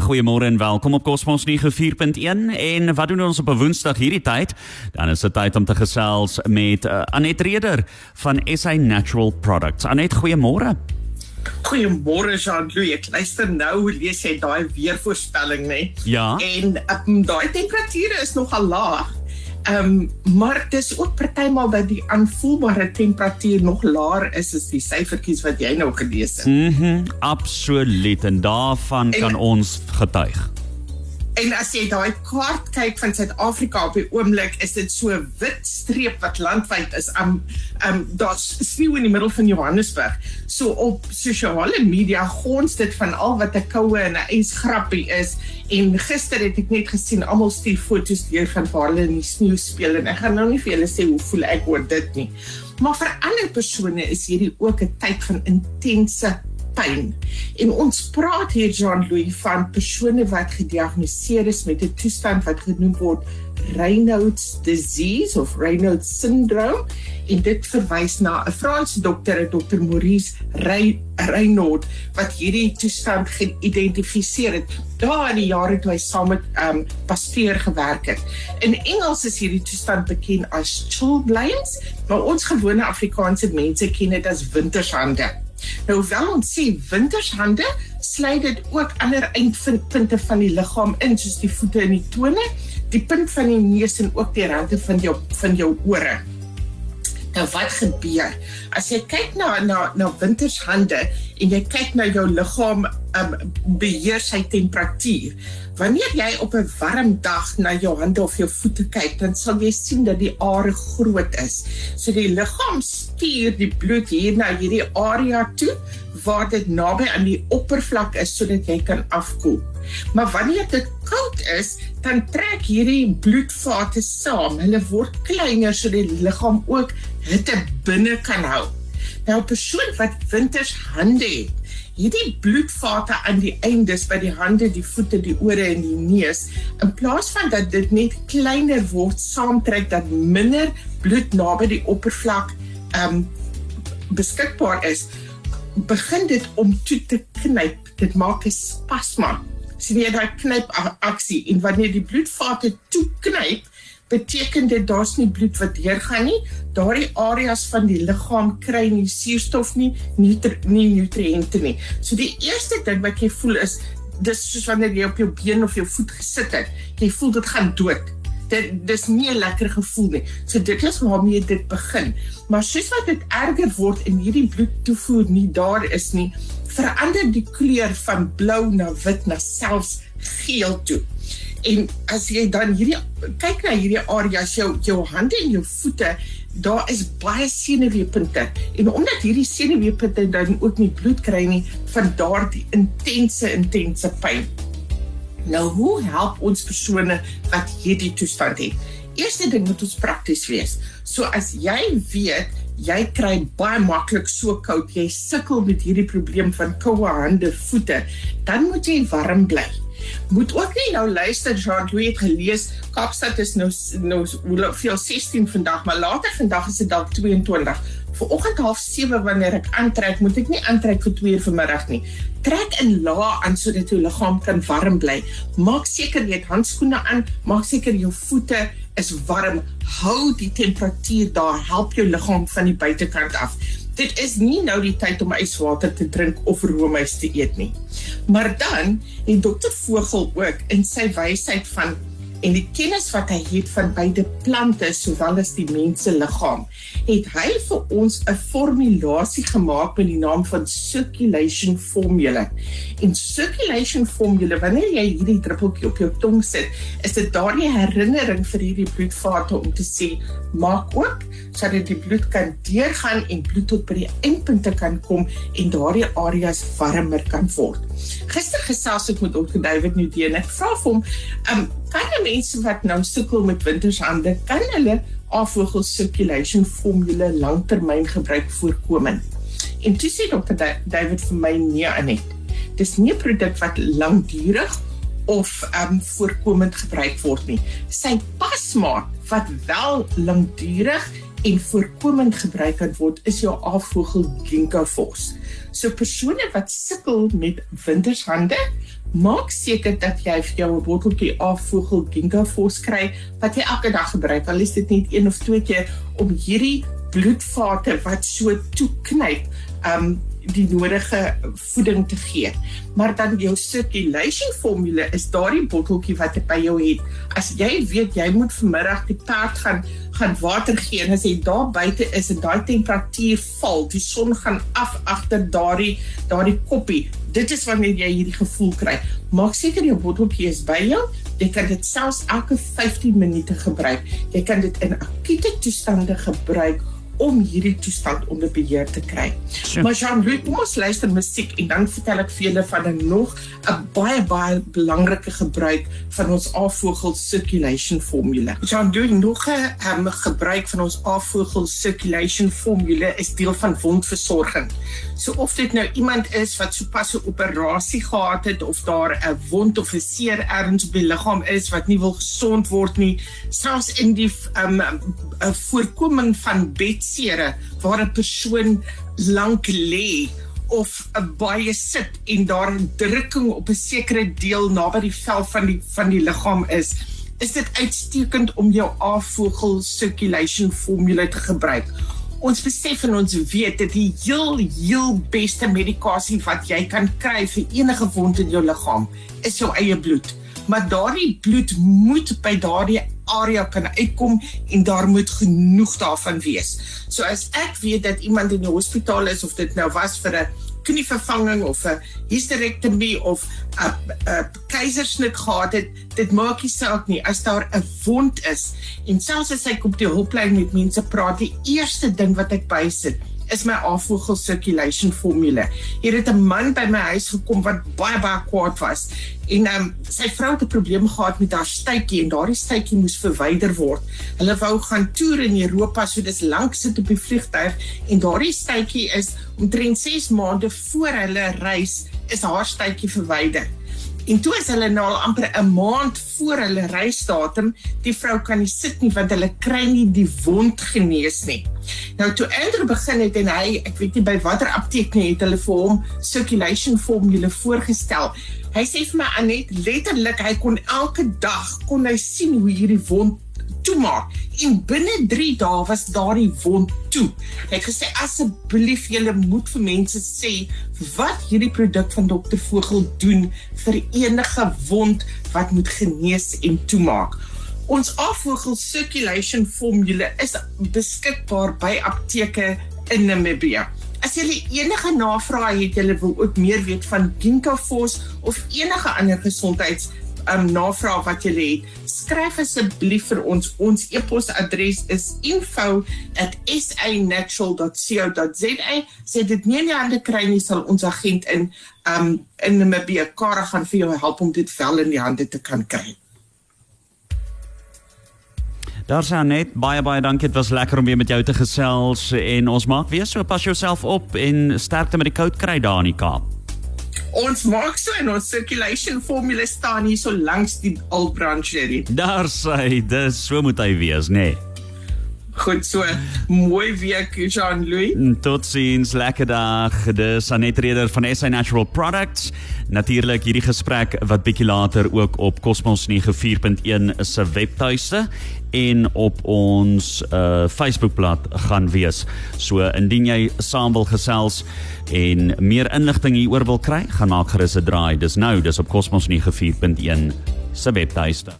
Goeiemôre en welkom op Cosmos 94.1 en wat doen ons op 'n Woensdag hierdie tyd? Dan is dit tyd om te gesels met uh, Anet Reder van SA Natural Products. Anet, goeiemôre. Goeiemôre Jean-Louis. Ek luister nou hoe lees jy daai weervoorspelling, né? Ja. En um, daai temperature is nogal laag. Ehm um, maar dis ook partymal dat die aanvoelbare temperatuur nog laer is as die syfertjies wat jy nou gelees het. Mhm, mm absoluut en daarvan en, kan ons getuig. En as jy daai kaart kyk van Suid-Afrika op die oomblik, is dit so 'n wit streep wat landwyd is. Um um daar's sneeu in die middel van Johannesburg. So op sosiale media gons dit van al wat 'n koue en 'n ysgrappie is. En gister het ek net gesien almal stuur foto's deur van waar hulle in die sneeu speel en ek gaan nou nie vir julle sê hoe voel ek oor dit nie. Maar vir ander persone is hierdie ook 'n tyd van intense pyn. En ons praat hier Jean-Louis van persone wat gediagnoseer is met 'n toestand wat genoem word Raynaud's disease of Raynaud's syndrome en dit verwys na 'n Franse dokter, Dr. Maurice Ray Raynaud wat hierdie toestand geïdentifiseer het daar in die jare toe hy saam met um Pasteur gewerk het. In Engels is hierdie toestand bekend as chilblains, maar ons gewone Afrikaanse mense ken dit as wintershande. Nou wel ons sê wintershande sluit dit ook ander eindpunte van die liggaam in soos die voete en die tone, die punt van die neus en ook die rande van jou van jou ore. Nou wat gebeur? As jy kyk na na na wintershande en jy kyk na jou liggaam um beheer sy temperatuur. Wanneer jy op 'n warm dag na jou hande of jou voete kyk, dan sal jy sien dat die are groot is. So die liggaam stuur die bloed hier na hierdie area toe waar dit naby aan die oppervlak is sodat jy kan afkoel. Maar wanneer dit koud is, dan trek hierdie bloedvate saam. Hulle word kleiner sodat die liggaam ook hitte binne kan hou. Nou 'n persoon wat winters hande het, hierdie bloedvate aan die eindes by die hande, die voete, die ore en die neus, in plaas van dat dit net kleiner word, saamtrek dat minder bloed naby die oppervlak um beskikbaar is, begin dit om toe te knyp. Dit maak 'n spasma. Sien jy daai knyp aksie en wanneer die bloedvate toe knyp, beteken dit daar's nie bloed wat deurgaan nie. Daardie areas van die liggaam kry nie suurstof nie, nie nie nutriënte nie. So die eerste ding wat jy voel is dis soos wanneer jy op jou been of jou voet gesit het. Jy voel dit gaan dood. Dit dis nie 'n lekker gevoel nie. So dit is waarmee dit begin. Maar soos wat dit erger word en hierdie bloedtoevoer nie daar is nie, verander die kleur van blou na wit na selfs geel toe. En as jy dan hierdie kyk na hierdie areas jou jou hande en jou voete, daar is baie senuweepunte. En omdat hierdie senuweepunte dan ook nie bloed kry nie, van daardie intense intense pyn. Nou hoe help ons persone wat hierdie toestand het? Eerste ding moet ons prakties wees. So as jy weet jy kry baie maklik so koud, jy sukkel met hierdie probleem van koue hande, voete, dan moet jy warm bly moet ook nie nou luister Jean-Louis het gelees Kaapstad is nou nou veel 16 vandag maar later vandag is dit dalk 22 Vanoggend half 7 wanneer ek aantrek moet ek nie aantrek vir 2 uur vanmiddag nie. Trek in lae aan sodat jou liggaam kan warm bly. Maak seker jy het handskoene aan maak seker jou voete is warm. Hou die temperatuur daar help jou liggaam van die buitekant af. Dit is nie nou die tyd om yswater te drink of roomys te eet nie. Maar dan het dokter Vogel ook in sy wysheid van en die kennis wat hy het van beide plante sowel as die mens se liggaam, het hy vir ons 'n formulasie gemaak met die naam van circulation formula. In circulation formula, wanneer jy hierdie druppeltjie op jou tong sit, is dit daardie herinnering vir hierdie bloedvate om te sê, maak oop sodat die bloed kan deurgaan en bloed tot by die eindpunte kan kom en daardie areas warmer kan word. Gister gesels ek met Dr. David Nudien. Ek vra vir hom, um, kan mense wat nou sukkel met wintershande, kan hulle afvogel circulation formule langtermyn gebruik voorkomend? En toe sê Dr. David vir my nee Anet. Dis nie 'n produk wat lankdurig of um voorkomend gebruik word nie. Sy pasmaat wat wel lankdurig en voorkomend gebruik kan word is jou afvogel ginkgo fos. So persone wat sukkel met wintershande, maak seker dat jy vir jou 'n botteltjie afvoegel Ginkgo Fos kry wat jy elke dag gebruik. Al is dit net een of twee keer om hierdie bloedvate wat so toeknyp, um die nodige voeding te gee. Maar dan jou circulation formule is daardie botteltjie wat jy by jou het. As jy weet jy moet vanmiddag die perd gaan gaan water gee en as jy daar buite is en daai temperatuur val, die son gaan af agter daardie daardie koppie. Dit is wanneer jy hierdie gevoel kry. Maak seker jou botteltjie is by jou. Jy kan dit selfs elke 15 minute gebruik. Jy kan dit in akute toestande gebruik om hierdie toestand onder beheer te kry. Sure. Maar Jean-Louis, kom ons luister musiek en dan vertel ek vir julle van 'n nog 'n baie baie belangrike gebruik van ons afvogel circulation formule. Jean-Louis, nog 'n um, gebruik van ons afvogel circulation formule is deel van wondversorging. So of dit nou iemand is wat sopas 'n operasie gehad het of daar 'n wond of 'n seer ergens op die liggaam is wat nie wil gesond word nie, selfs in die um, voorkoming van bed sere waar 'n persoon lank lê of 'n baie sit en daar 'n drukking op 'n sekere deel naby die vel van die van die liggaam is, is dit uitstekend om jou afvogel circulation formule te gebruik. Ons besef en ons weet dat die heel heel beste medikasie wat jy kan kry vir enige wond in jou liggaam is jou eie bloed. Maar daardie bloed moet by daardie area kan uitkom en daar moet genoeg daarvan wees. So as ek weet dat iemand in die hospitaal is of dit nou was vir 'n knievervanging of 'n hysterektomie of 'n 'n keisersnit gehad het, dit maak nie saak nie as daar 'n wond is en selfs as ek op die hulplyn met mense praat, die eerste ding wat ek bysit is my afvogel circulation formule. Hier het 'n man by my huis gekom wat baie baie kwaad was en um, sy vrou het 'n probleem gehad met haar stuitjie en daardie stuitjie moes verwyder word. Hulle wou gaan toer in Europa, so dis lank sit op die vliegtuig en daardie stuitjie is omtrent 6 maande voor hulle reis is haar stuitjie verwyder. En toe is hulle nou al amper 'n maand voor hulle reisdatum, die vrou kan nie sit nie want hulle kry nie die wond genees nie. Nou toe Andrew begin het en hy, ek weet nie by watter apteek nie, het hulle vir hom circulation formule voorgestel. Hy sê vir my Anet letterlik hy kon elke dag kon hy sien hoe hierdie wond toemaak en binne 3 dae was daardie wond toe. Hy het gesê asseblief julle moet vir mense sê wat hierdie produk van Dr Vogel doen vir enige wond wat moet genees en toemaak. Ons afvogel circulation formule is beskikbaar by apteke in Namibië. As jy enige navrae het, jy wil ook meer weet van Ginkgo Fos of enige ander gesondheids um, navraag wat jy het, skryf asseblief vir ons. Ons e-posadres is info@sanatural.co.za. Sê dit nie aan die kry nie sal ons agent in um in Namibia Kara gaan vir jou help om dit vel in die hande te kan kry. Daar sê net baie baie dankie. Dit was lekker om weer met jou te gesels en ons maak weer so pas jouself op en sterkte met die koud kry daar in die Kaap. Ons maak so en ons circulation formule staan hier so langs die Albranch Jerry. Daar sê, dis so moet hy wees, nê. Nee. Goed so. Mooi week Jean-Louis. Totsiens, lekker dag. Dis Anet Reder van SA Natural Products. Natuurlik hierdie gesprek wat bietjie later ook op Cosmos 94.1 se webtuiste en op ons uh Facebookblad gaan wees. So indien jy saam wil gesels en meer inligting hieroor wil kry, gaan maak gerus 'n draai. Dis nou, dis op Cosmos 94.1 se webtuiste.